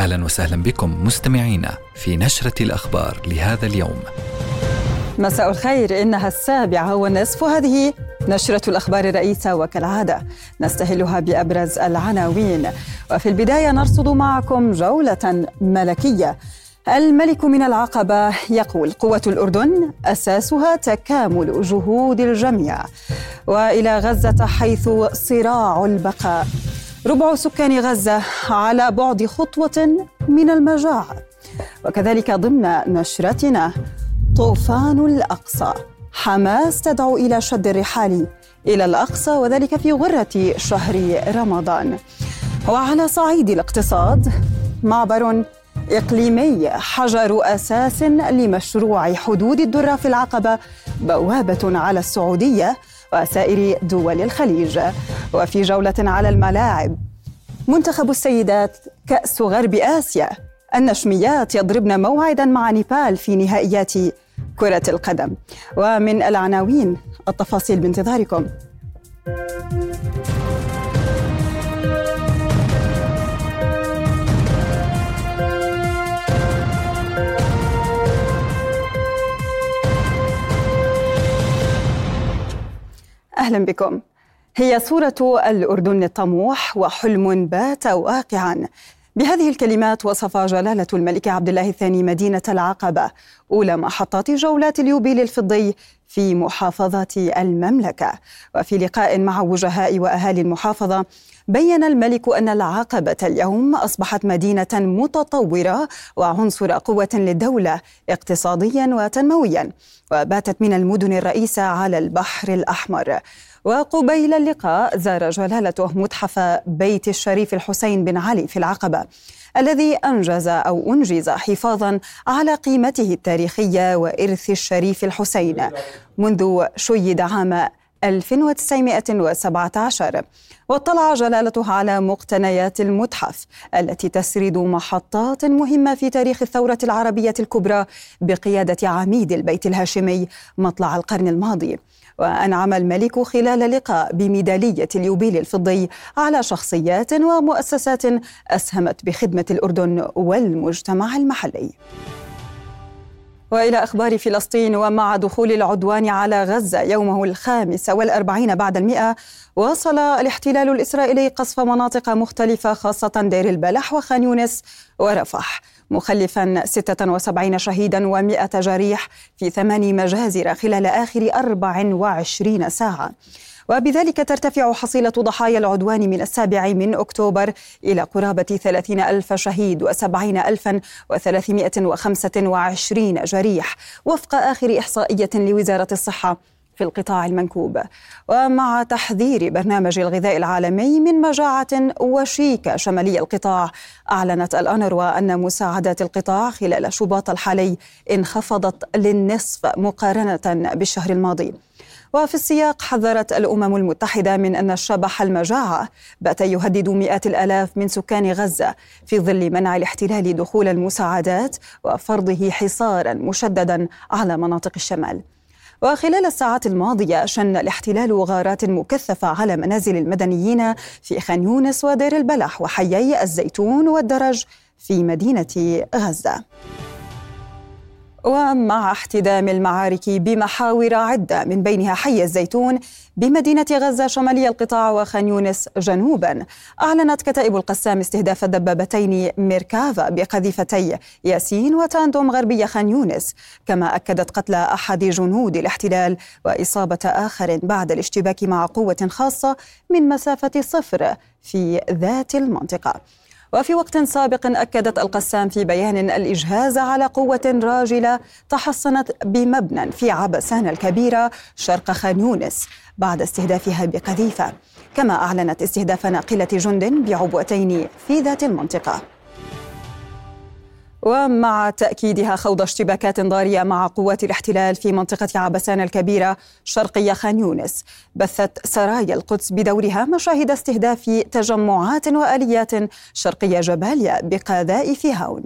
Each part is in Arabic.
أهلا وسهلا بكم مستمعينا في نشرة الأخبار لهذا اليوم. مساء الخير إنها السابعة والنصف هذه نشرة الأخبار الرئيسة وكالعادة نستهلها بأبرز العناوين وفي البداية نرصد معكم جولة ملكية. الملك من العقبة يقول قوة الأردن أساسها تكامل جهود الجميع وإلى غزة حيث صراع البقاء ربع سكان غزة على بعد خطوة من المجاعة. وكذلك ضمن نشرتنا طوفان الأقصى. حماس تدعو إلى شد الرحال إلى الأقصى وذلك في غرة شهر رمضان. وعلى صعيد الاقتصاد معبر إقليمي حجر أساس لمشروع حدود الدرة في العقبة بوابة على السعودية وسائر دول الخليج. وفي جولة على الملاعب منتخب السيدات كأس غرب آسيا النشميات يضربن موعدا مع نيبال في نهائيات كرة القدم. ومن العناوين التفاصيل بانتظاركم. أهلا بكم. هي صورة الأردن الطموح وحلم بات واقعا. بهذه الكلمات وصف جلالة الملك عبد الله الثاني مدينة العقبة أولى محطات جولات اليوبيل الفضي في محافظة المملكة وفي لقاء مع وجهاء وأهالي المحافظة بين الملك أن العقبة اليوم أصبحت مدينة متطورة وعنصر قوة للدولة اقتصاديا وتنمويا وباتت من المدن الرئيسة على البحر الأحمر. وقبيل اللقاء زار جلالته متحف بيت الشريف الحسين بن علي في العقبة الذي أنجز أو أنجز حفاظا على قيمته التاريخية وإرث الشريف الحسين. منذ شيد عام 1917 واطلع جلالته على مقتنيات المتحف التي تسرد محطات مهمة في تاريخ الثورة العربية الكبرى بقيادة عميد البيت الهاشمي مطلع القرن الماضي. وأنعم الملك خلال لقاء بميدالية اليوبيل الفضي على شخصيات ومؤسسات أسهمت بخدمة الأردن والمجتمع المحلي. وإلى أخبار فلسطين ومع دخول العدوان على غزة يومه الخامس والأربعين بعد المئة واصل الاحتلال الإسرائيلي قصف مناطق مختلفة خاصة دير البلح وخان يونس ورفح. مخلفا 76 شهيدا و100 جريح في ثمان مجازر خلال آخر 24 ساعة. وبذلك ترتفع حصيلة ضحايا العدوان من السابع من أكتوبر إلى قرابة 30 ألف شهيد وسبعين ألفا وثلاثمائة وخمسة وعشرين جريح وفق آخر إحصائية لوزارة الصحة في القطاع المنكوب. ومع تحذير برنامج الغذاء العالمي من مجاعة وشيكة شمالي القطاع أعلنت الأنروا أن مساعدات القطاع خلال شباط الحالي انخفضت للنصف مقارنة بالشهر الماضي. وفي السياق حذرت الأمم المتحدة من أن شبح المجاعة بأت يهدد مئات الآلاف من سكان غزة في ظل منع الاحتلال دخول المساعدات وفرضه حصارا مشددا على مناطق الشمال وخلال الساعات الماضية شن الاحتلال غارات مكثفة على منازل المدنيين في خان يونس ودير البلح وحيي الزيتون والدرج في مدينة غزة. ومع احتدام المعارك بمحاور عدة من بينها حي الزيتون بمدينة غزة شمالي القطاع وخان يونس جنوبا أعلنت كتائب القسام استهداف الدبابتين ميركافا بقذيفتي ياسين وتاندوم غربي خان يونس كما أكدت قتل أحد جنود الاحتلال وإصابة آخر بعد الاشتباك مع قوة خاصة من مسافة صفر في ذات المنطقة. وفي وقت سابق أكدت القسام في بيان الإجهاز على قوة راجلة تحصنت بمبنى في عبسان الكبيرة شرق خان يونس بعد استهدافها بقذيفة. كما أعلنت استهداف ناقلة جند بعبوتين في ذات المنطقة. ومع تأكيدها خوض اشتباكات ضارية مع قوات الاحتلال في منطقة عبسان الكبيرة شرقي خان يونس بثت سرايا القدس بدورها مشاهد استهداف تجمعات وآليات شرقي جباليا بقذائف هاون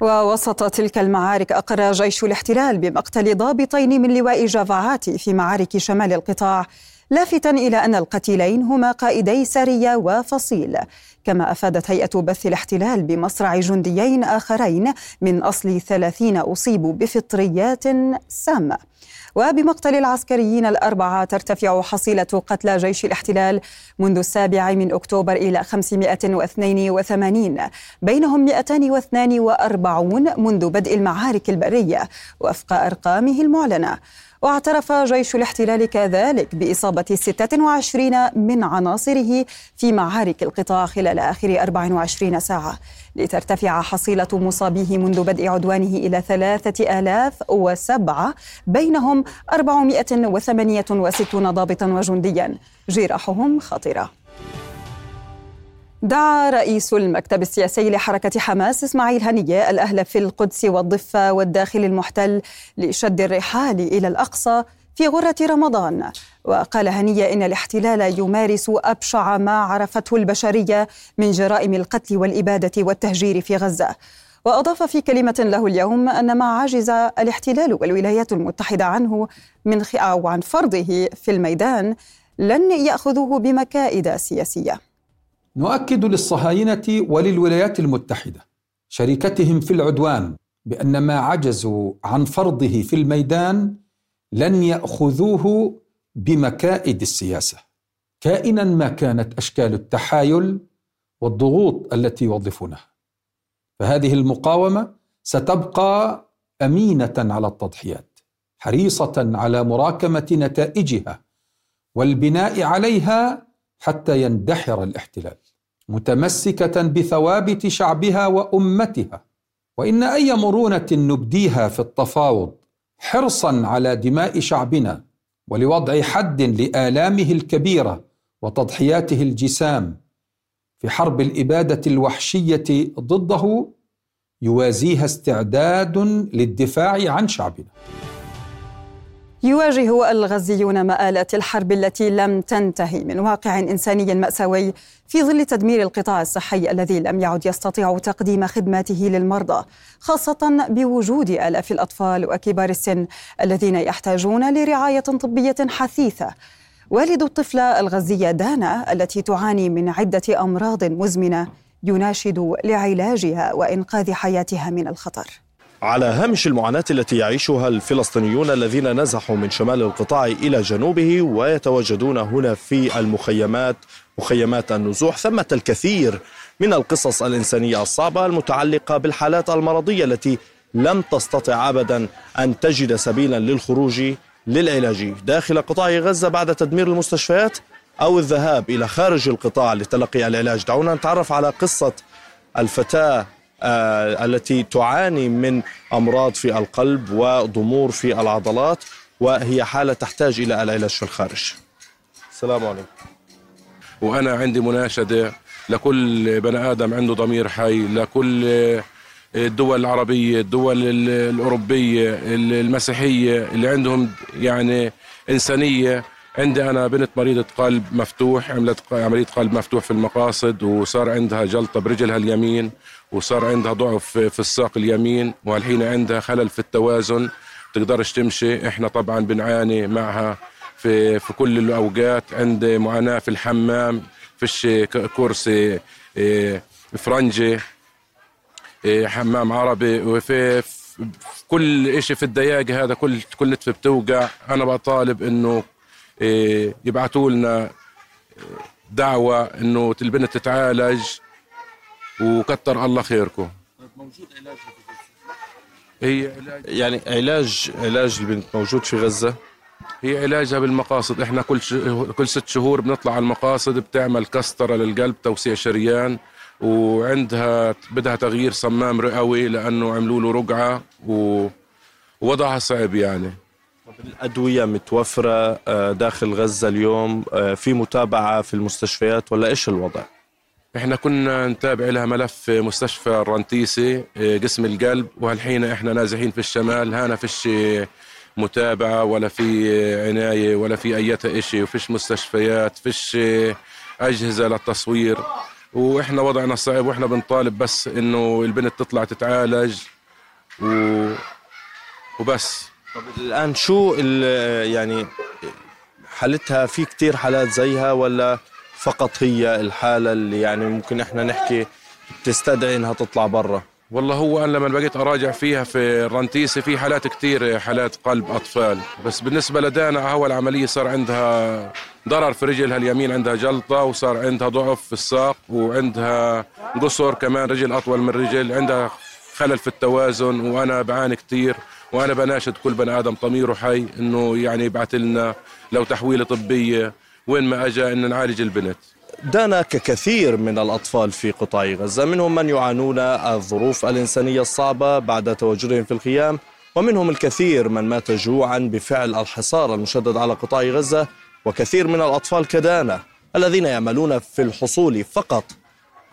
ووسط تلك المعارك أقر جيش الاحتلال بمقتل ضابطين من لواء جافعاتي في معارك شمال القطاع لافتا إلى أن القتيلين هما قائدي سريه وفصيل. كما أفادت هيئة بث الاحتلال بمصرع جنديين آخرين من أصل ثلاثين أصيبوا بفطريات سامة. وبمقتل العسكريين الأربعة ترتفع حصيلة قتلى جيش الاحتلال منذ السابع من أكتوبر إلى 582 بينهم 242 منذ بدء المعارك البرية وفق أرقامه المعلنة. واعترف جيش الاحتلال كذلك بإصابة 26 من عناصره في معارك القطاع خلال آخر 24 ساعة لترتفع حصيلة مصابيه منذ بدء عدوانه إلى 3007 بينهم 468 ضابطا وجنديا. جراحهم خطرة دعا رئيس المكتب السياسي لحركة حماس إسماعيل هنية الأهل في القدس والضفة والداخل المحتل لشد الرحال إلى الأقصى في غرة رمضان. وقال هنية إن الاحتلال يمارس أبشع ما عرفته البشرية من جرائم القتل والإبادة والتهجير في غزة. وأضاف في كلمة له اليوم أن ما عجز الاحتلال والولايات المتحدة عنه من أو عن فرضه في الميدان لن يأخذوه بمكائد سياسية. نؤكد للصهاينة وللولايات المتحدة شركتهم في العدوان بأن ما عجزوا عن فرضه في الميدان لن يأخذوه بمكائد السياسة كائنا ما كانت أشكال التحايل والضغوط التي يوظفونها. فهذه المقاومة ستبقى أمينة على التضحيات حريصة على مراكمة نتائجها والبناء عليها حتى يندحر الاحتلال. متمسكة بثوابت شعبها وأمتها. وإن أي مرونة نبديها في التفاوض حرصا على دماء شعبنا ولوضع حد لآلامه الكبيرة وتضحياته الجسام في حرب الإبادة الوحشية ضده يوازيها استعداد للدفاع عن شعبنا. يواجه الغزيون مآلات الحرب التي لم تنتهي من واقع إنساني مأساوي في ظل تدمير القطاع الصحي الذي لم يعد يستطيع تقديم خدماته للمرضى خاصة بوجود آلاف الأطفال وكبار السن الذين يحتاجون لرعاية طبية حثيثة. والد الطفلة الغزية دانا التي تعاني من عدة أمراض مزمنة يناشد لعلاجها وإنقاذ حياتها من الخطر. على هامش المعاناة التي يعيشها الفلسطينيون الذين نزحوا من شمال القطاع إلى جنوبه ويتواجدون هنا في المخيمات مخيمات النزوح. ثمة الكثير من القصص الإنسانية الصعبة المتعلقة بالحالات المرضية التي لم تستطع أبدا أن تجد سبيلا للخروج للعلاج داخل قطاع غزة بعد تدمير المستشفيات أو الذهاب إلى خارج القطاع لتلقي العلاج. دعونا نتعرف على قصة الفتاة التي تعاني من أمراض في القلب وضمور في العضلات وهي حالة تحتاج إلى العلاج في الخارج. السلام عليكم. وأنا عندي مناشدة لكل بني آدم عنده ضمير حي، لكل الدول العربية، الدول الأوروبية، المسيحية اللي عندهم يعني إنسانية عندي أنا بنت مريضة قلب مفتوح عملت عملية قلب مفتوح في المقاصد وصار عندها جلطة برجلها اليمين وصار عندها ضعف في الساق اليمين والحين عندها خلل في التوازن. تقدرش تمشي. إحنا طبعا بنعاني معها في في كل الأوقات. عندي معاناة في الحمام فيش كرسي إيه، فرنجي إيه، حمام عربي. وفي كل شيء في الدياقة هذا كل كل نتفه بتوقع. أنا بطالب إنه إيه، يبعثوا لنا دعوة إنه البنت تتعالج. وكتر الله خيركم. موجود علاج هي علاج يعني علاج علاج البنت موجود في غزة؟ هي علاجها بالمقاصد. إحنا كل ش... كل ست شهور بنطلع على المقاصد بتعمل كسترة للقلب توسيع شريان وعندها بدها تغيير صمام رئوي لأنه عملوا له رقعة و... ووضعها صعب يعني. الأدوية متوفرة آه، داخل غزة اليوم آه، في متابعة في المستشفيات ولا إيش الوضع؟ إحنا كنا نتابع لها ملف مستشفى الرنتيسي قسم القلب وهالحين إحنا نازحين في الشمال. هنا فيش متابعة ولا في عناية ولا في أي شيء وفيش مستشفيات فيش أجهزة للتصوير. وإحنا وضعنا صعب وإحنا بنطالب بس إنه البنت تطلع تتعالج و... وبس. طب الآن شو يعني حالتها في كتير حالات زيها ولا فقط هي الحالة اللي يعني ممكن إحنا نحكي تستدعي إنها تطلع برا. والله هو أنا لما بقيت أراجع فيها في الرنتيسي في حالات كثير حالات قلب أطفال. بس بالنسبة لدانا أول عملية صار عندها ضرر في رجلها اليمين عندها جلطة وصار عندها ضعف في الساق وعندها قصر كمان رجل أطول من رجل عندها خلل في التوازن وأنا بعاني كثير وأنا بناشد كل بني آدم ضميره حي إنه يعني يبعث لنا لو تحويلة طبية. وين ما اجى أن نعالج البنت. دانا ككثير من الأطفال في قطاع غزة منهم من يعانون الظروف الإنسانية الصعبة بعد تواجدهم في الخيام ومنهم الكثير من مات جوعا بفعل الحصار المشدد على قطاع غزة وكثير من الأطفال كدانا الذين يعملون في الحصول فقط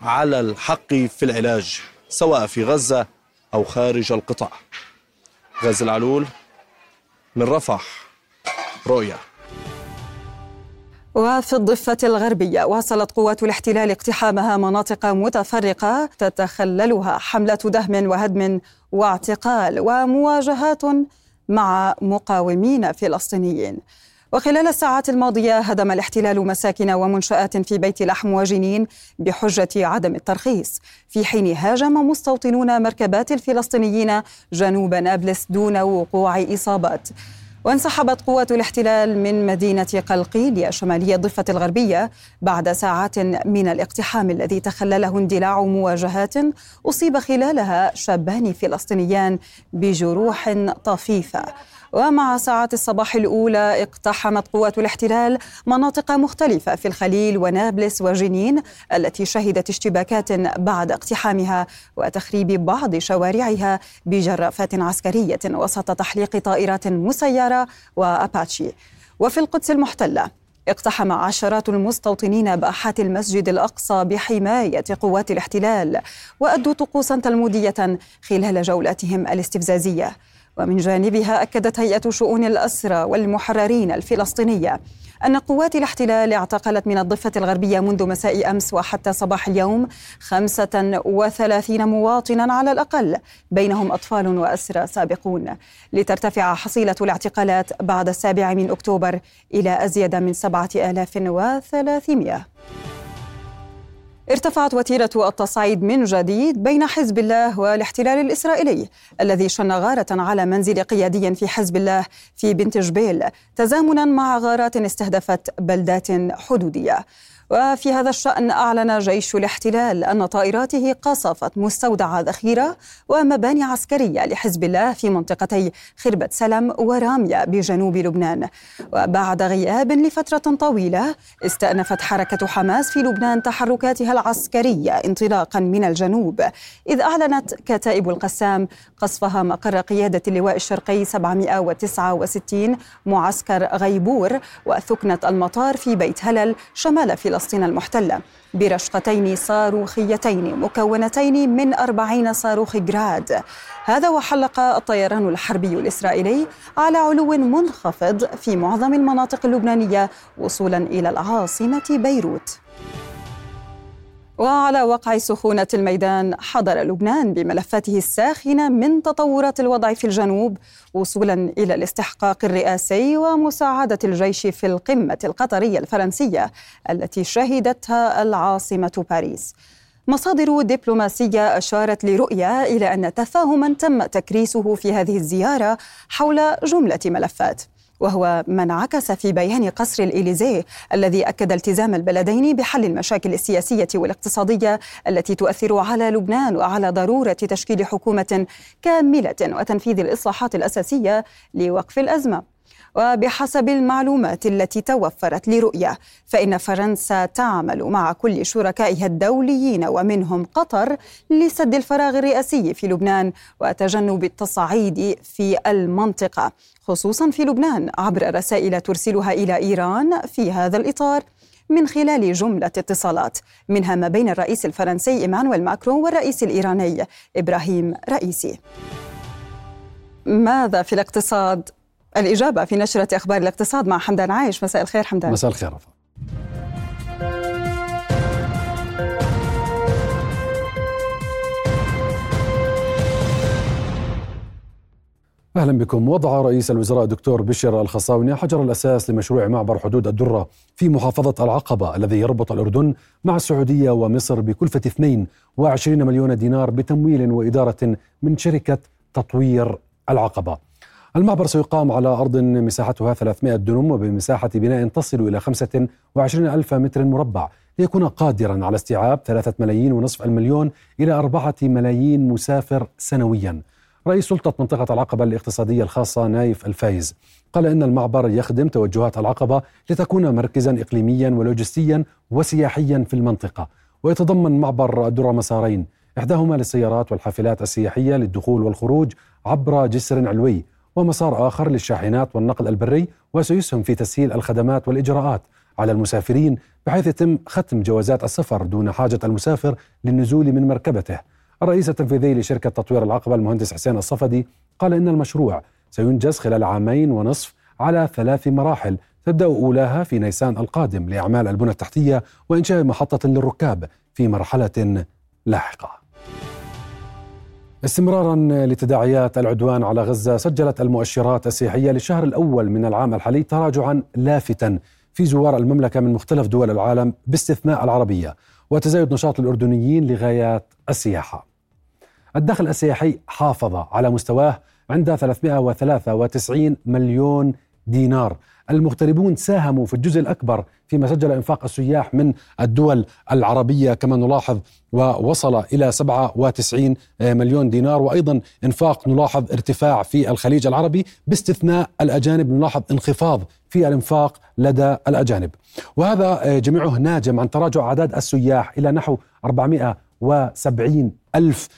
على الحق في العلاج سواء في غزة أو خارج القطاع. غزة العلول من رفح رؤيا. وفي الضفة الغربية واصلت قوات الاحتلال اقتحامها مناطق متفرقة تتخللها حملة دهم وهدم واعتقال ومواجهات مع مقاومين فلسطينيين. وخلال الساعات الماضية هدم الاحتلال مساكن ومنشآت في بيت لحم وجنين بحجة عدم الترخيص. في حين هاجم مستوطنون مركبات الفلسطينيين جنوب نابلس دون وقوع إصابات. وانسحبت قوات الاحتلال من مدينة قلقيلية شمالية الضفة الغربية بعد ساعات من الاقتحام الذي تخلله اندلاع مواجهات أصيب خلالها شابان فلسطينيان بجروح طفيفة. ومع ساعات الصباح الأولى اقتحمت قوات الاحتلال مناطق مختلفة في الخليل ونابلس وجنين التي شهدت اشتباكات بعد اقتحامها وتخريب بعض شوارعها بجرافات عسكرية وسط تحليق طائرات مسيرة وأباتشي. وفي القدس المحتلة اقتحم عشرات المستوطنين باحات المسجد الأقصى بحماية قوات الاحتلال وأدوا طقوسا تلمودية خلال جولاتهم الاستفزازية. ومن جانبها أكدت هيئة شؤون الأسرى والمحررين الفلسطينية أن قوات الاحتلال اعتقلت من الضفة الغربية منذ مساء أمس وحتى صباح اليوم 35 مواطنا على الأقل بينهم أطفال وأسرى سابقون. لترتفع حصيلة الاعتقالات بعد السابع من أكتوبر إلى أزيد من 7300 ارتفعت وتيرة التصعيد من جديد بين حزب الله والاحتلال الإسرائيلي الذي شن غارة على منزل قيادي في حزب الله في بنت جبيل تزامنا مع غارات استهدفت بلدات حدودية. وفي هذا الشأن أعلن جيش الاحتلال أن طائراته قصفت مستودع ذخيرة ومباني عسكرية لحزب الله في منطقتي خربة سلم ورامية بجنوب لبنان. وبعد غياب لفترة طويلة استأنفت حركة حماس في لبنان تحركاتها العسكرية انطلاقا من الجنوب. إذ أعلنت كتائب القسام قصفها مقر قيادة اللواء الشرقي 769 معسكر غيبور وثكنة المطار في بيت هلل شمال فلسطين المحتلة. برشقتين صاروخيتين مكونتين من أربعين صاروخ جراد. هذا وحلق الطيران الحربي الإسرائيلي على علو منخفض في معظم المناطق اللبنانية وصولا إلى العاصمة بيروت. وعلى وقع سخونة الميدان حضر لبنان بملفاته الساخنة من تطورات الوضع في الجنوب وصولا إلى الاستحقاق الرئاسي ومساعدة الجيش في القمة القطرية الفرنسية التي شهدتها العاصمة باريس. مصادر دبلوماسية أشارت لرؤية إلى أن تفاهما تم تكريسه في هذه الزيارة حول جملة ملفات. وهو ما انعكس في بيان قصر الإليزيه الذي أكد التزام البلدين بحل المشاكل السياسية والاقتصادية التي تؤثر على لبنان وعلى ضرورة تشكيل حكومة كاملة وتنفيذ الإصلاحات الأساسية لوقف الأزمة. وبحسب المعلومات التي توفرت لرؤية فإن فرنسا تعمل مع كل شركائها الدوليين ومنهم قطر لسد الفراغ الرئاسي في لبنان وتجنب التصعيد في المنطقة خصوصا في لبنان عبر رسائل ترسلها إلى إيران في هذا الإطار من خلال جملة اتصالات منها ما بين الرئيس الفرنسي إيمانويل ماكرون والرئيس الإيراني إبراهيم رئيسي. ماذا في الاقتصاد؟ الإجابة في نشرة أخبار الاقتصاد مع حمدان عايش مساء الخير حمدان مساء الخير رفا. أهلا بكم وضع رئيس الوزراء الدكتور بشر الخصاوني حجر الأساس لمشروع معبر حدود الدرة في محافظة العقبة الذي يربط الأردن مع السعودية ومصر بكلفة 22 مليون دينار بتمويل وإدارة من شركة تطوير العقبة. المعبر سيقام على أرض مساحتها 300 دنم وبمساحة بناء تصل إلى 25 ألف متر مربع. ليكون قادرا على استيعاب 3 ملايين ونصف المليون إلى 4 ملايين مسافر سنويا. رئيس سلطة منطقة العقبة الاقتصادية الخاصة نايف الفايز قال إن المعبر يخدم توجهات العقبة لتكون مركزا إقليميا ولوجستيا وسياحيا في المنطقة. ويتضمن معبر الدرة مسارين إحداهما للسيارات والحافلات السياحية للدخول والخروج عبر جسر علوي ومسار آخر للشاحنات والنقل البري وسيسهم في تسهيل الخدمات والإجراءات على المسافرين بحيث يتم ختم جوازات السفر دون حاجة المسافر للنزول من مركبته. الرئيس التنفيذي لشركة تطوير العقبة المهندس حسين الصفدي قال إن المشروع سينجز خلال عامين ونصف على ثلاث مراحل تبدأ أولاها في نيسان القادم لأعمال البنى التحتية وإنشاء محطة للركاب في مرحلة لاحقة. استمرارا لتداعيات العدوان على غزة سجلت المؤشرات السياحية للشهر الأول من العام الحالي تراجعا لافتا في زوار المملكة من مختلف دول العالم باستثناء العربية وتزايد نشاط الأردنيين لغايات السياحة. الدخل السياحي حافظ على مستواه عند 393 مليون دينار المغتربون ساهموا في الجزء الأكبر فيما سجل إنفاق السياح من الدول العربية كما نلاحظ ووصل إلى 97 مليون دينار وأيضا إنفاق نلاحظ ارتفاع في الخليج العربي باستثناء الأجانب نلاحظ انخفاض في الإنفاق لدى الأجانب. وهذا جميعه ناجم عن تراجع أعداد السياح إلى نحو 470 ألف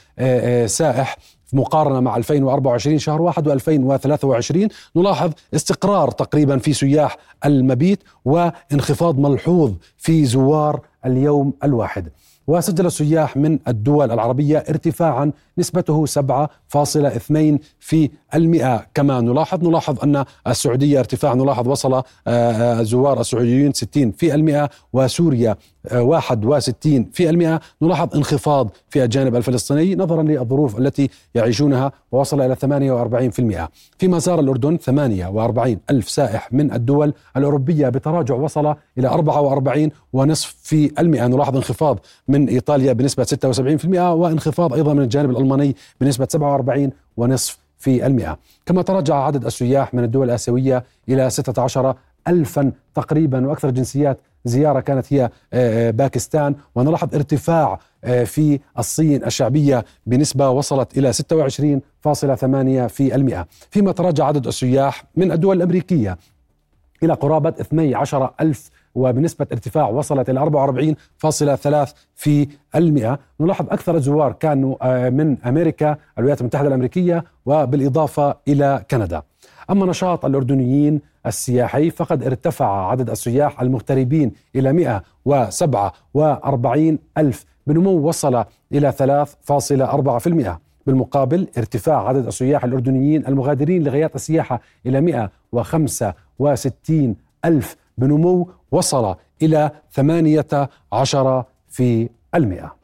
سائح. مقارنة مع 2024 شهر واحد و2023 نلاحظ استقرار تقريبا في سياح المبيت وانخفاض ملحوظ في زوار اليوم الواحد. وسجل السياح من الدول العربية ارتفاعا نسبته 7.2 في المئة. كما نلاحظ نلاحظ أن السعودية ارتفاع نلاحظ وصل الزوار السعوديين 60 في المئة وسوريا 61 في المئة. نلاحظ انخفاض في الجانب الفلسطيني نظرا للظروف التي يعيشونها ووصل إلى 48 في المئة. فيما زار الأردن 48 ألف سائح من الدول الأوروبية بتراجع وصل إلى 44 ونصف في المئة. نلاحظ انخفاض من إيطاليا بنسبة 76 في المئة وانخفاض أيضا من الجانب الألماني بنسبة 47 ونصف في المئة. كما تراجع عدد السياح من الدول الآسيوية إلى 16 ألفا تقريبا وأكثر جنسيات زيارة كانت هي باكستان. ونلاحظ ارتفاع في الصين الشعبية بنسبة وصلت إلى 26.8 في المئة. فيما تراجع عدد السياح من الدول الأمريكية إلى قرابة 12 ألف وبنسبة ارتفاع وصلت إلى 44.3 في المئة. نلاحظ أكثر الزوار كانوا من أمريكا الولايات المتحدة الأمريكية وبالإضافة إلى كندا. أما نشاط الأردنيين السياحي فقد ارتفع عدد السياح المغتربين إلى 147 ألف. بنمو وصل إلى 3.4% بالمقابل ارتفاع عدد السياح الأردنيين المغادرين لغايات السياحة إلى 165 ألف. بنمو وصل إلى 18 في المئة.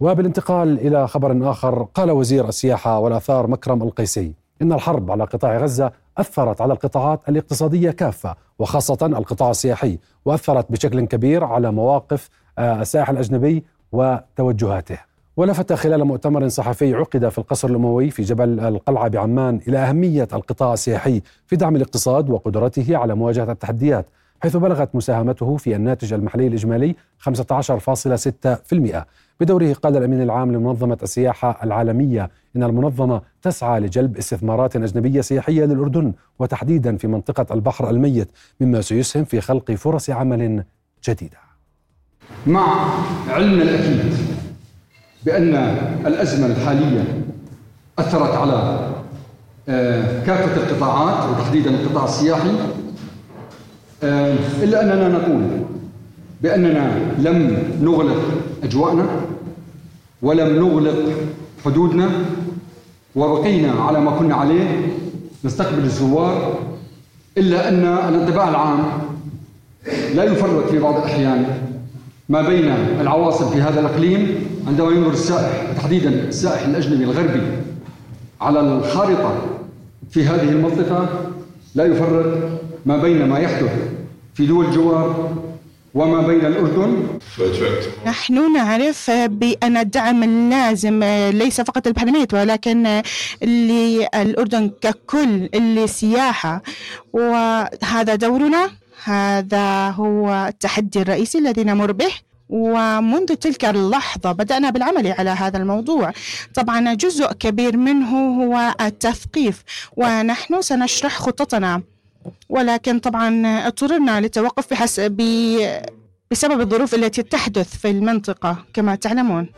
وبالانتقال إلى خبر آخر قال وزير السياحة والآثار مكرم القيسي إن الحرب على قطاع غزة أثرت على القطاعات الاقتصادية كافة وخاصة القطاع السياحي وأثرت بشكل كبير على مواقف السائح الأجنبي وتوجهاته. ولفت خلال مؤتمر صحفي عقد في القصر الأموي في جبل القلعة بعمان إلى أهمية القطاع السياحي في دعم الاقتصاد وقدرته على مواجهة التحديات حيث بلغت مساهمته في الناتج المحلي الإجمالي 15.6% بدوره قال الأمين العام لمنظمة السياحة العالمية إن المنظمة تسعى لجلب استثمارات أجنبية سياحية للأردن وتحديدا في منطقة البحر الميت مما سيسهم في خلق فرص عمل جديدة. مع علمنا الأكيد. بأن الأزمة الحالية أثرت على كافة القطاعات وتحديدا القطاع السياحي. إلا أننا نقول بأننا لم نغلق أجواءنا ولم نغلق حدودنا وبقينا على ما كنا عليه نستقبل الزوار إلا أن الانطباع العام لا يفرق في بعض الأحيان ما بين العواصم في هذا الإقليم عندما ينظر السائح تحديدا السائح الأجنبي الغربي على الخارطة في هذه المنطقة لا يفرق ما بين ما يحدث في دول الجوار وما بين الأردن. نحن نعرف بأن الدعم اللازم ليس فقط البحرينية ولكن للأردن ككل للسياحة. وهذا دورنا هذا هو التحدي الرئيسي الذي نمر به. ومنذ تلك اللحظة بدأنا بالعمل على هذا الموضوع. طبعا جزء كبير منه هو التثقيف ونحن سنشرح خططنا. ولكن طبعا اضطررنا للتوقف بحسب بسبب الظروف التي تحدث في المنطقة كما تعلمون.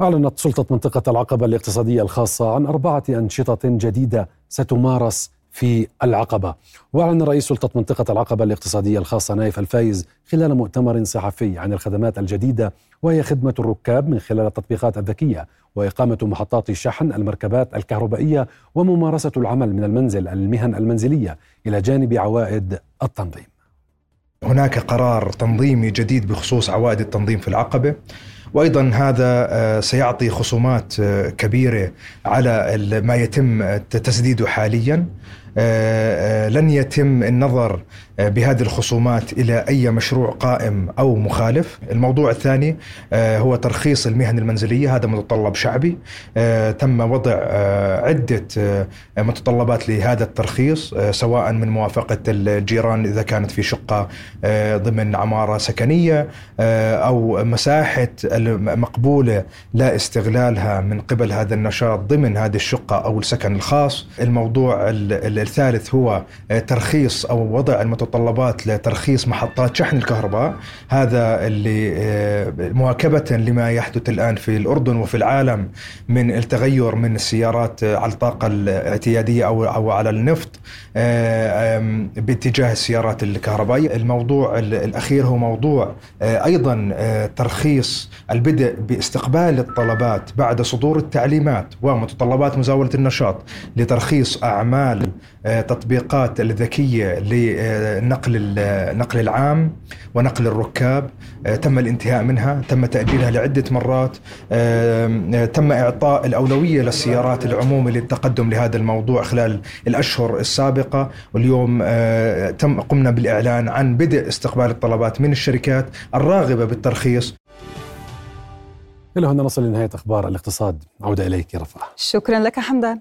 أعلنت سلطة منطقة العقبة الاقتصادية الخاصة عن أربعة أنشطة جديدة ستمارس في العقبة. وأعلن رئيس سلطة منطقة العقبة الاقتصادية الخاصة نايف الفايز خلال مؤتمر صحفي عن الخدمات الجديدة وهي خدمة الركاب من خلال التطبيقات الذكية وإقامة محطات شحن المركبات الكهربائية وممارسة العمل من المنزل المهن المنزلية إلى جانب عوائد التنظيم. هناك قرار تنظيمي جديد بخصوص عوائد التنظيم في العقبة وأيضا هذا آه، سيعطي خصومات آه، كبيرة على ما يتم تسديده حاليا. لن يتم النظر بهذه الخصومات إلى أي مشروع قائم أو مخالف. الموضوع الثاني آه، هو ترخيص المهن المنزلية هذا متطلب شعبي آه، تم وضع آه، عدة متطلبات لهذا الترخيص سواء من موافقة الجيران إذا كانت في شقة ضمن عمارة سكنية أو مساحة مقبوله لا استغلالها من قبل هذا النشاط ضمن هذه الشقة أو السكن الخاص. الموضوع الثالث هو ترخيص أو وضع المتطلبات متطلبات لترخيص محطات شحن الكهرباء. هذا اللي آه، مواكبة لما يحدث الآن في الأردن وفي العالم من التغير من السيارات على الطاقة الاعتيادية أو أو على النفط آه، باتجاه السيارات الكهربائية. الموضوع الأخير هو موضوع آه، أيضا ترخيص البدء باستقبال الطلبات بعد صدور التعليمات ومتطلبات مزاولة النشاط لترخيص أعمال تطبيقات الذكية نقل نقل العام ونقل الركاب. آه، تم الانتهاء منها تم تأجيلها لعدة مرات. آه، تم إعطاء الأولوية للسيارات العمومي للتقدم لهذا الموضوع خلال الأشهر السابقة. واليوم آه، تم قمنا بالإعلان عن بدء استقبال الطلبات من الشركات الراغبة بالترخيص. إلى هنا نصل لنهاية أخبار الاقتصاد. عودة إليك رفع شكرا لك حمدان.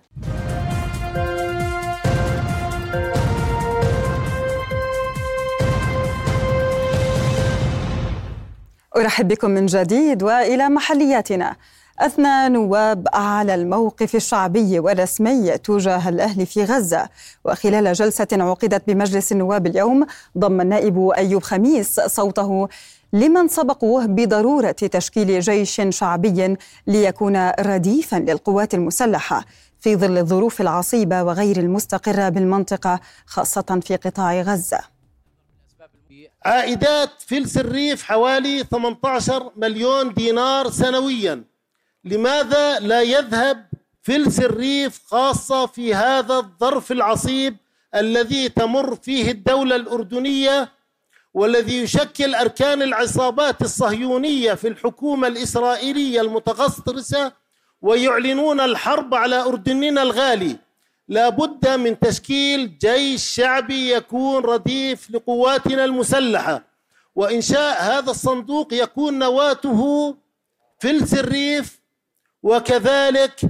أرحب بكم من جديد وإلى محلياتنا. أثنى نواب على الموقف الشعبي والرسمي تجاه الأهل في غزة. وخلال جلسة عقدت بمجلس النواب اليوم ضم النائب أيوب خميس صوته لمن سبقوه بضرورة تشكيل جيش شعبي ليكون رديفا للقوات المسلحة في ظل الظروف العصيبة وغير المستقرة بالمنطقة خاصة في قطاع غزة. عائدات فلس الريف حوالي 18 مليون دينار سنويا. لماذا لا يذهب فلس الريف خاصة في هذا الظرف العصيب الذي تمر فيه الدولة الأردنية والذي يشكل أركان العصابات الصهيونية في الحكومة الإسرائيلية المتغطرسة ويعلنون الحرب على أردننا الغالي؟ لابد من تشكيل جيش شعبي يكون رديف لقواتنا المسلحة. وإنشاء هذا الصندوق يكون نواته فلس الريف وكذلك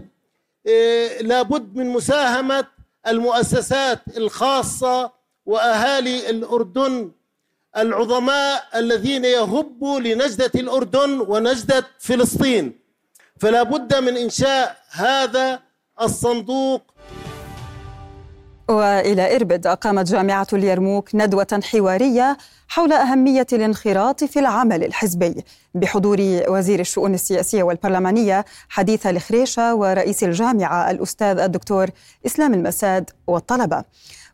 آه، لابد من مساهمة المؤسسات الخاصة وأهالي الأردن العظماء الذين يهبوا لنجدة الأردن ونجدة فلسطين. فلا بد من إنشاء هذا الصندوق وإلى إربد أقامت جامعة اليرموك ندوة حوارية حول أهمية الانخراط في العمل الحزبي بحضور وزير الشؤون السياسية والبرلمانية حديث الخريشه ورئيس الجامعة الأستاذ الدكتور إسلام المساد والطلبة.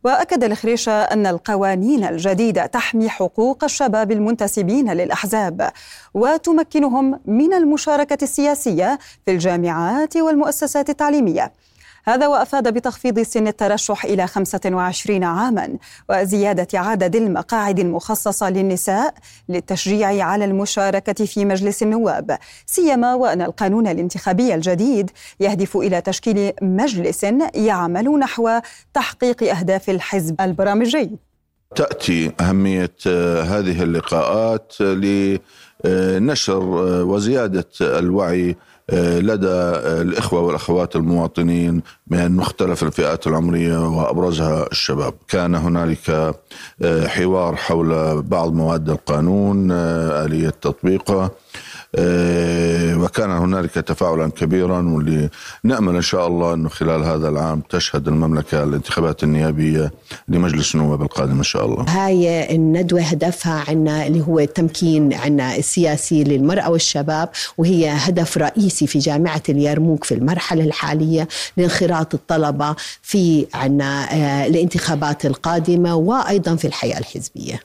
وأكد الخريشه أن القوانين الجديدة تحمي حقوق الشباب المنتسبين للأحزاب وتمكنهم من المشاركة السياسية في الجامعات والمؤسسات التعليمية. هذا وأفاد بتخفيض سن الترشح إلى 25 عاما وزيادة عدد المقاعد المخصصة للنساء للتشجيع على المشاركة في مجلس النواب سيما وأن القانون الانتخابي الجديد يهدف إلى تشكيل مجلس يعمل نحو تحقيق أهداف الحزب البرامجي. تأتي أهمية آه، هذه اللقاءات لنشر آه، وزيادة الوعي آه، لدى الإخوة والأخوات المواطنين من مختلف الفئات العمرية وأبرزها الشباب. كان هنالك حوار حول بعض مواد القانون آلية تطبيقه وكان هنالك تفاعلا كبيرا واللي نأمل إن شاء الله إنه خلال هذا العام تشهد المملكة الانتخابات النيابية لمجلس النواب القادم إن شاء الله. هاي الندوة هدفها عنا اللي هو التمكين عنا السياسي للمرأة والشباب وهي هدف رئيسي في جامعة اليرموك في المرحلة الحالية لانخراط الطلبة في عنا آه، الانتخابات القادمة وأيضا في الحياة الحزبية.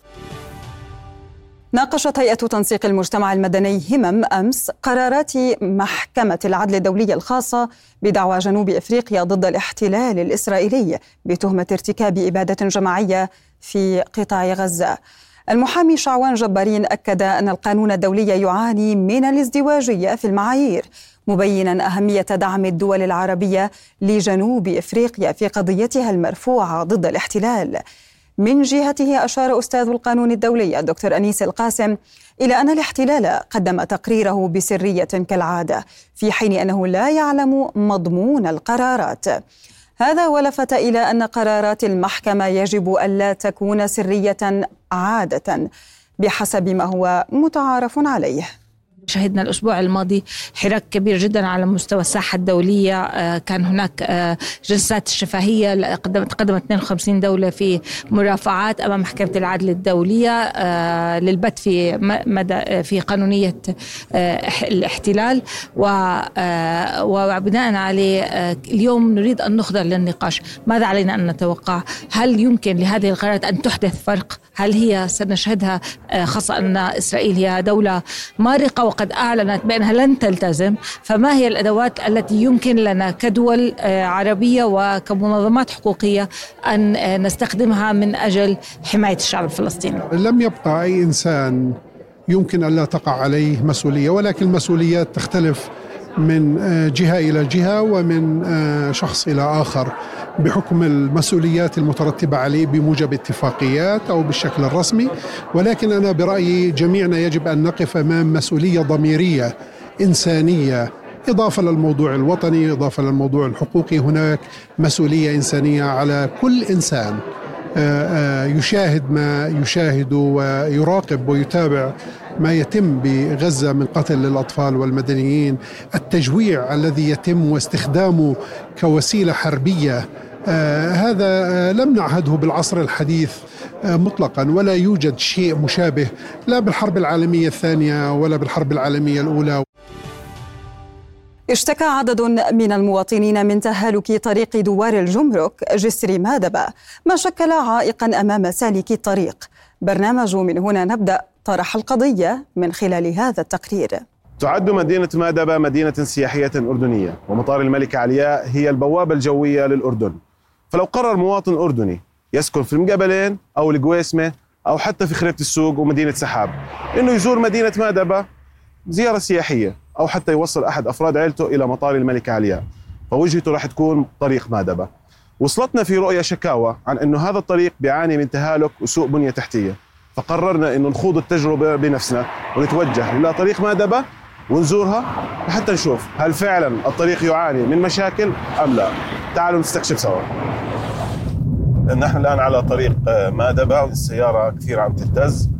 ناقشت هيئة تنسيق المجتمع المدني همم أمس قرارات محكمة العدل الدولية الخاصة بدعوى جنوب إفريقيا ضد الاحتلال الإسرائيلي بتهمة ارتكاب إبادة جماعية في قطاع غزة. المحامي شعوان جبارين أكد أن القانون الدولي يعاني من الازدواجية في المعايير مبينا أهمية دعم الدول العربية لجنوب إفريقيا في قضيتها المرفوعة ضد الاحتلال. من جهته أشار أستاذ القانون الدولي الدكتور أنيس القاسم إلى أن الاحتلال قدم تقريره بسرية كالعادة في حين أنه لا يعلم مضمون القرارات. هذا ولفت إلى أن قرارات المحكمة يجب ألا تكون سرية عادة بحسب ما هو متعارف عليه. شهدنا الأسبوع الماضي حراك كبير جدا على مستوى الساحة الدولية. آه، كان هناك آه، جلسات الشفهية قدمت قدمت 52 دولة في مرافعات أمام محكمة العدل الدولية آه، للبت في مدى في قانونية الاحتلال. وبناء عليه اليوم نريد أن نخضع للنقاش. ماذا علينا أن نتوقع؟ هل يمكن لهذه القرارات أن تحدث فرق؟ هل هي سنشهدها؟ خاصة أن إسرائيل هي دولة مارقة وقد أعلنت بأنها لن تلتزم فما هي الأدوات التي يمكن لنا كدول آه، عربية وكمنظمات حقوقية أن آه، نستخدمها من أجل حماية الشعب الفلسطيني؟ لم يبقى أي إنسان يمكن أن لا تقع عليه مسؤولية ولكن المسؤوليات تختلف من آه، جهة إلى جهة ومن شخص إلى آخر بحكم المسؤوليات المترتبة عليه بموجب اتفاقيات أو بالشكل الرسمي. ولكن أنا برأيي جميعنا يجب أن نقف أمام مسؤولية ضميرية إنسانية إضافة للموضوع الوطني إضافة للموضوع الحقوقي. هناك مسؤولية إنسانية على كل إنسان. آه، آه، يشاهد ما يشاهد ويراقب ويتابع ما يتم بغزة من قتل للأطفال والمدنيين. التجويع الذي يتم واستخدامه كوسيلة حربية آه هذا آه لم نعهده بالعصر الحديث آه مطلقا ولا يوجد شيء مشابه لا بالحرب العالمية الثانية ولا بالحرب العالمية الأولى. اشتكى عدد من المواطنين من تهالك طريق دوار الجمرك جسر مادبة ما شكل عائقا أمام سالكي الطريق. برنامج من هنا نبدأ طرح القضية من خلال هذا التقرير. تعد مدينة مادبة مدينة سياحية أردنية ومطار الملكة علياء هي البوابة الجوية للأردن. فلو قرر مواطن أردني يسكن في المقابلين أو القويسمة أو حتى في خريبة السوق ومدينة سحاب إنه يزور مدينة مادبة زيارة سياحية أو حتى يوصل أحد أفراد عائلته إلى مطار الملكة علياء فوجهته راح تكون طريق مادبة. وصلتنا في رؤية شكاوى عن أنه هذا الطريق بيعاني من تهالك وسوء بنية تحتية. فقررنا أنه نخوض التجربة بنفسنا ونتوجه إلى طريق مادبة ونزورها حتى نشوف هل فعلا الطريق يعاني من مشاكل أم لا. تعالوا نستكشف سوا. نحن الآن على طريق مادبة السيارة كثير عم تهتز.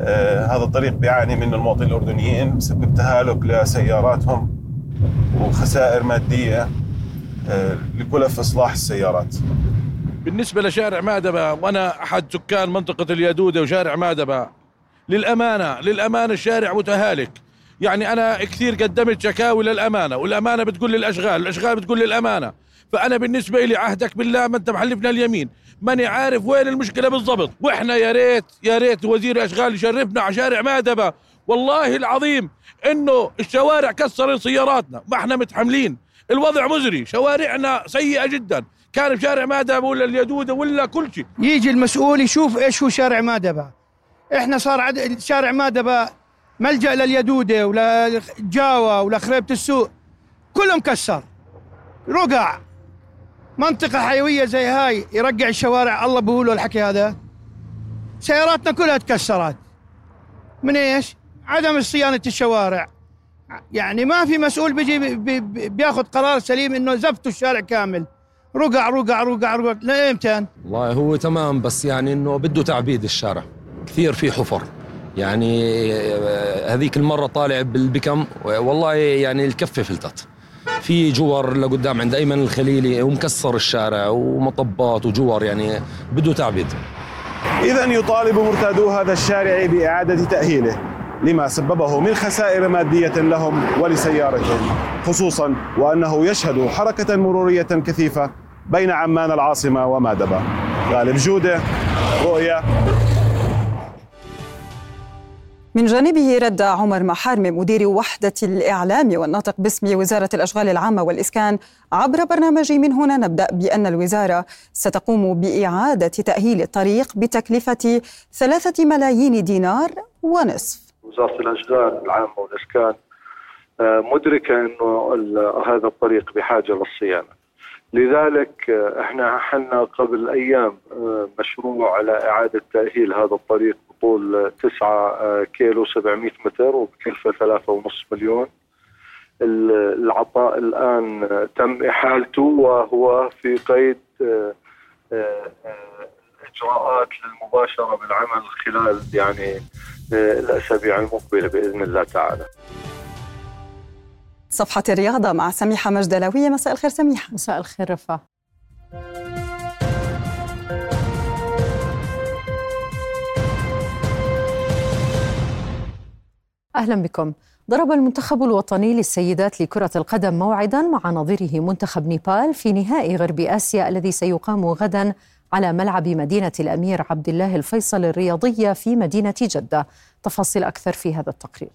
آه هذا الطريق بيعاني من المواطنين الأردنيين بسبب تهالك لسياراتهم وخسائر مادية آه لكلف إصلاح السيارات. بالنسبة لشارع مادبة وأنا أحد سكان منطقة اليدودة وشارع مادبة للأمانة للأمانة الشارع متهالك. يعني أنا كثير قدمت شكاوي للأمانة والأمانة بتقول للأشغال الأشغال بتقول للأمانة. فأنا بالنسبة لي عهدك بالله ما أنت محلفنا اليمين. ماني عارف وين المشكلة بالضبط. وإحنا يا ريت يا ريت وزير الأشغال يشرفنا على شارع مادبة. والله العظيم إنه الشوارع كسر سياراتنا ما إحنا متحملين. الوضع مزري شوارعنا سيئة جدا. كان بشارع مادبة ولا اليدوده ولا كل شيء. يجي المسؤول يشوف إيش هو شارع مادبة. إحنا صار عد... شارع مادبة ملجأ لليدودة ولا جاوا ولا خريبة السوق. كله مكسر رقع. منطقة حيوية زي هاي يرقع الشوارع. الله بقوله الحكي هذا. سياراتنا كلها تكسرت. من إيش؟ عدم صيانة الشوارع. يعني ما في مسؤول بيجي بياخذ قرار سليم إنه زفتوا الشارع كامل. رقع رقع رقع رقع. لايمتى؟ والله هو تمام بس يعني إنه بده تعبيد الشارع. كثير في حفر. يعني آه، هذيك المرة طالع بالبكم. والله يعني الكفة فلتت. في جور لقدام عند أيمن الخليلي ومكسر الشارع ومطبات وجور يعني بده تعبيد. اذا يطالب مرتادو هذا الشارع بإعادة تأهيله لما سببه من خسائر مادية لهم ولسيارتهم خصوصا وأنه يشهد حركة مرورية كثيفة بين عمان العاصمة ومادبه غالب جودة رؤيا. من جانبه رد عمر محارمي مدير وحدة الإعلام والناطق باسم وزارة الأشغال العامة والإسكان عبر برنامج من هنا نبدأ بأن الوزارة ستقوم بإعادة تأهيل الطريق بتكلفة ثلاثة ملايين دينار ونصف. وزارة الأشغال العامة والإسكان آه، مدركة أنه هذا الطريق بحاجة للصيانة. لذلك آه، إحنا حنا قبل أيام آه، مشروع على إعادة تأهيل هذا الطريق بطول 9 آه، كيلو 700 متر وبكلفة 3.5 مليون. العطاء الآن تم إحالته وهو في قيد إجراءات للمباشرة بالعمل خلال يعني الأسابيع المقبلة بإذن الله تعالى. صفحة الرياضة مع سميحة مجدلوية مساء الخير سميحة. مساء الخير رفا أهلا بكم. ضرب المنتخب الوطني للسيدات لكرة القدم موعدا مع نظيره منتخب نيبال في نهائي غرب آسيا الذي سيقام غدا على ملعب مدينة الأمير عبد الله الفيصل الرياضية في مدينة جدة. تفاصيل أكثر في هذا التقرير.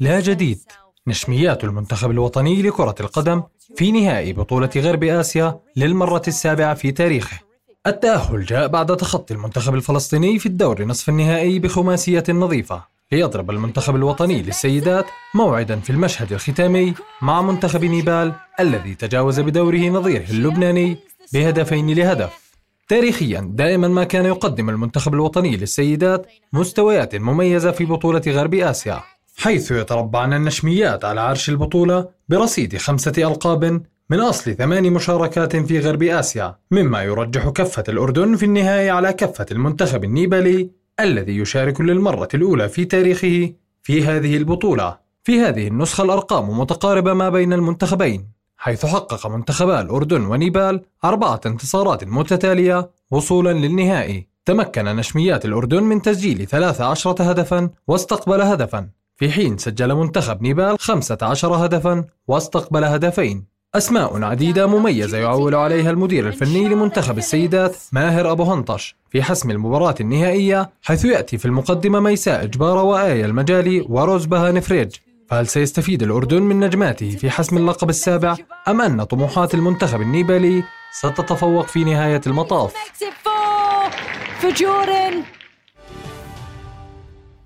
لا جديد. نشميات المنتخب الوطني لكرة القدم في نهائي بطولة غرب آسيا للمرة السابعة في تاريخه. التأهل جاء بعد تخطي المنتخب الفلسطيني في الدور نصف النهائي بخماسية نظيفة. ليضرب المنتخب الوطني للسيدات موعدا في المشهد الختامي مع منتخب نيبال الذي تجاوز بدوره نظيره اللبناني بهدفين لهدف. تاريخيا دائما ما كان يقدم المنتخب الوطني للسيدات مستويات مميزة في بطولة غرب آسيا حيث يتربعن النشميات على عرش البطولة برصيد خمسة ألقاب من أصل ثمان مشاركات في غرب آسيا مما يرجح كفة الأردن في النهاية على كفة المنتخب النيبالي الذي يشارك للمرة الأولى في تاريخه في هذه البطولة. في هذه النسخة الأرقام متقاربة ما بين المنتخبين حيث حقق منتخبا الأردن ونيبال أربعة انتصارات متتالية وصولا للنهائي. تمكن نشميات الأردن من تسجيل 13 هدفا واستقبل هدفا. في حين سجل منتخب نيبال 15 هدفا واستقبل هدفين. أسماء عديدة مميزة يعول عليها المدير الفني لمنتخب السيدات ماهر أبو هنطش في حسم المباراة النهائية حيث يأتي في المقدمة ميساء إجبارة وآية المجالي وروزبها نفريج فهل سيستفيد الأردن من نجماته في حسم اللقب السابع أم أن طموحات المنتخب النيبالي ستتفوق في نهاية المطاف؟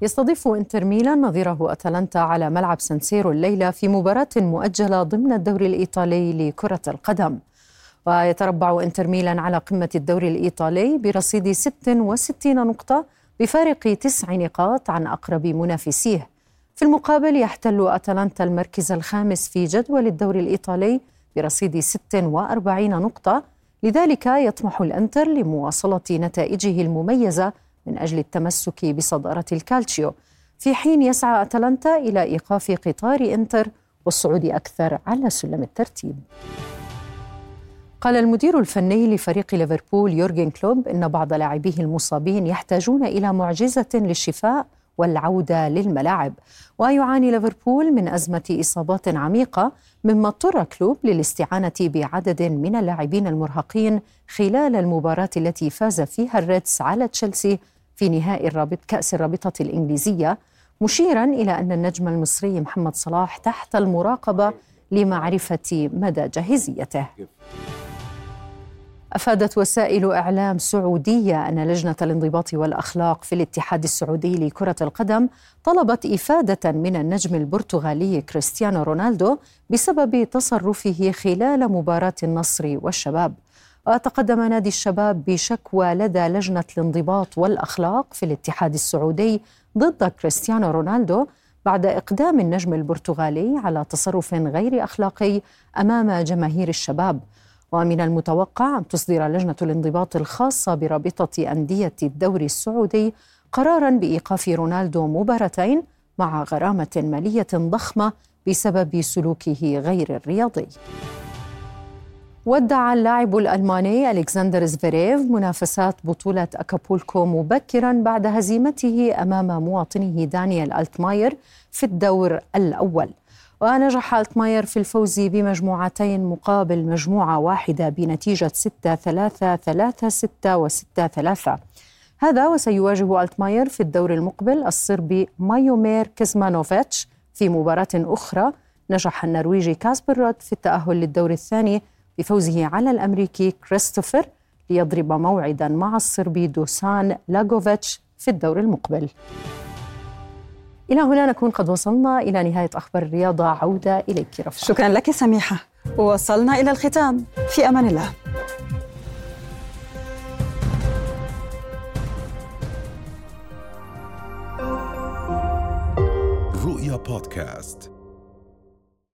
يستضيف انتر ميلان نظيره أتلانتا على ملعب سانسيرو الليلة في مباراة مؤجلة ضمن الدوري الإيطالي لكرة القدم. ويتربع انتر ميلان على قمة الدوري الإيطالي برصيد 66 نقطة بفارق تسع نقاط عن أقرب منافسيه. في المقابل يحتل أتلانتا المركز الخامس في جدول الدوري الإيطالي برصيد 46 نقطة لذلك يطمح الإنتر لمواصلة نتائجه المميزة من أجل التمسك بصدارة الكالتشيو. في حين يسعى أتلانتا إلى إيقاف قطار إنتر والصعود أكثر على سلم الترتيب. قال المدير الفني لفريق ليفربول يورجن كلوب إن بعض لاعبيه المصابين يحتاجون إلى معجزة للشفاء والعودة للملاعب. ويعاني ليفربول من أزمة إصابات عميقة مما اضطر كلوب للاستعانة بعدد من اللاعبين المرهقين خلال المباراة التي فاز فيها الريدز على تشيلسي في نهائي الرابط كأس الرابطة الإنجليزية. مشيرا إلى أن النجم المصري محمد صلاح تحت المراقبة لمعرفة مدى جاهزيته. أفادت وسائل إعلام سعودية أن لجنة الانضباط والأخلاق في الاتحاد السعودي لكرة القدم طلبت إفادة من النجم البرتغالي كريستيانو رونالدو بسبب تصرفه خلال مباراة النصر والشباب. وتقدم نادي الشباب بشكوى لدى لجنة الانضباط والأخلاق في الاتحاد السعودي ضد كريستيانو رونالدو بعد إقدام النجم البرتغالي على تصرف غير أخلاقي أمام جماهير الشباب. ومن المتوقع أن تصدر لجنة الانضباط الخاصة برابطة أندية الدوري السعودي قرارا بإيقاف رونالدو مباراتين مع غرامة مالية ضخمة بسبب سلوكه غير الرياضي. ودع اللاعب الألماني ألكسندر زفيريف منافسات بطولة أكابولكو مبكرا بعد هزيمته أمام مواطنه دانيال ألتماير في الدور الأول ونجح ألتماير في الفوز بمجموعتين مقابل مجموعة واحدة بنتيجة 6 3 3 6 و 6 3 هذا وسيواجه ألتماير في الدور المقبل الصربي مايومير كزمانوفيتش في مباراة أخرى. نجح النرويجي كاسبر رود في التأهل للدور الثاني بفوزه على الأمريكي كريستوفر ليضرب موعدا مع الصربي دوسان لاغوفيتش في الدور المقبل. إلى هنا نكون قد وصلنا إلى نهاية أخبار الرياضة. عودة إليك رهف شكرا لك سميحة. وصلنا إلى الختام. في أمان الله. رؤيا بودكاست.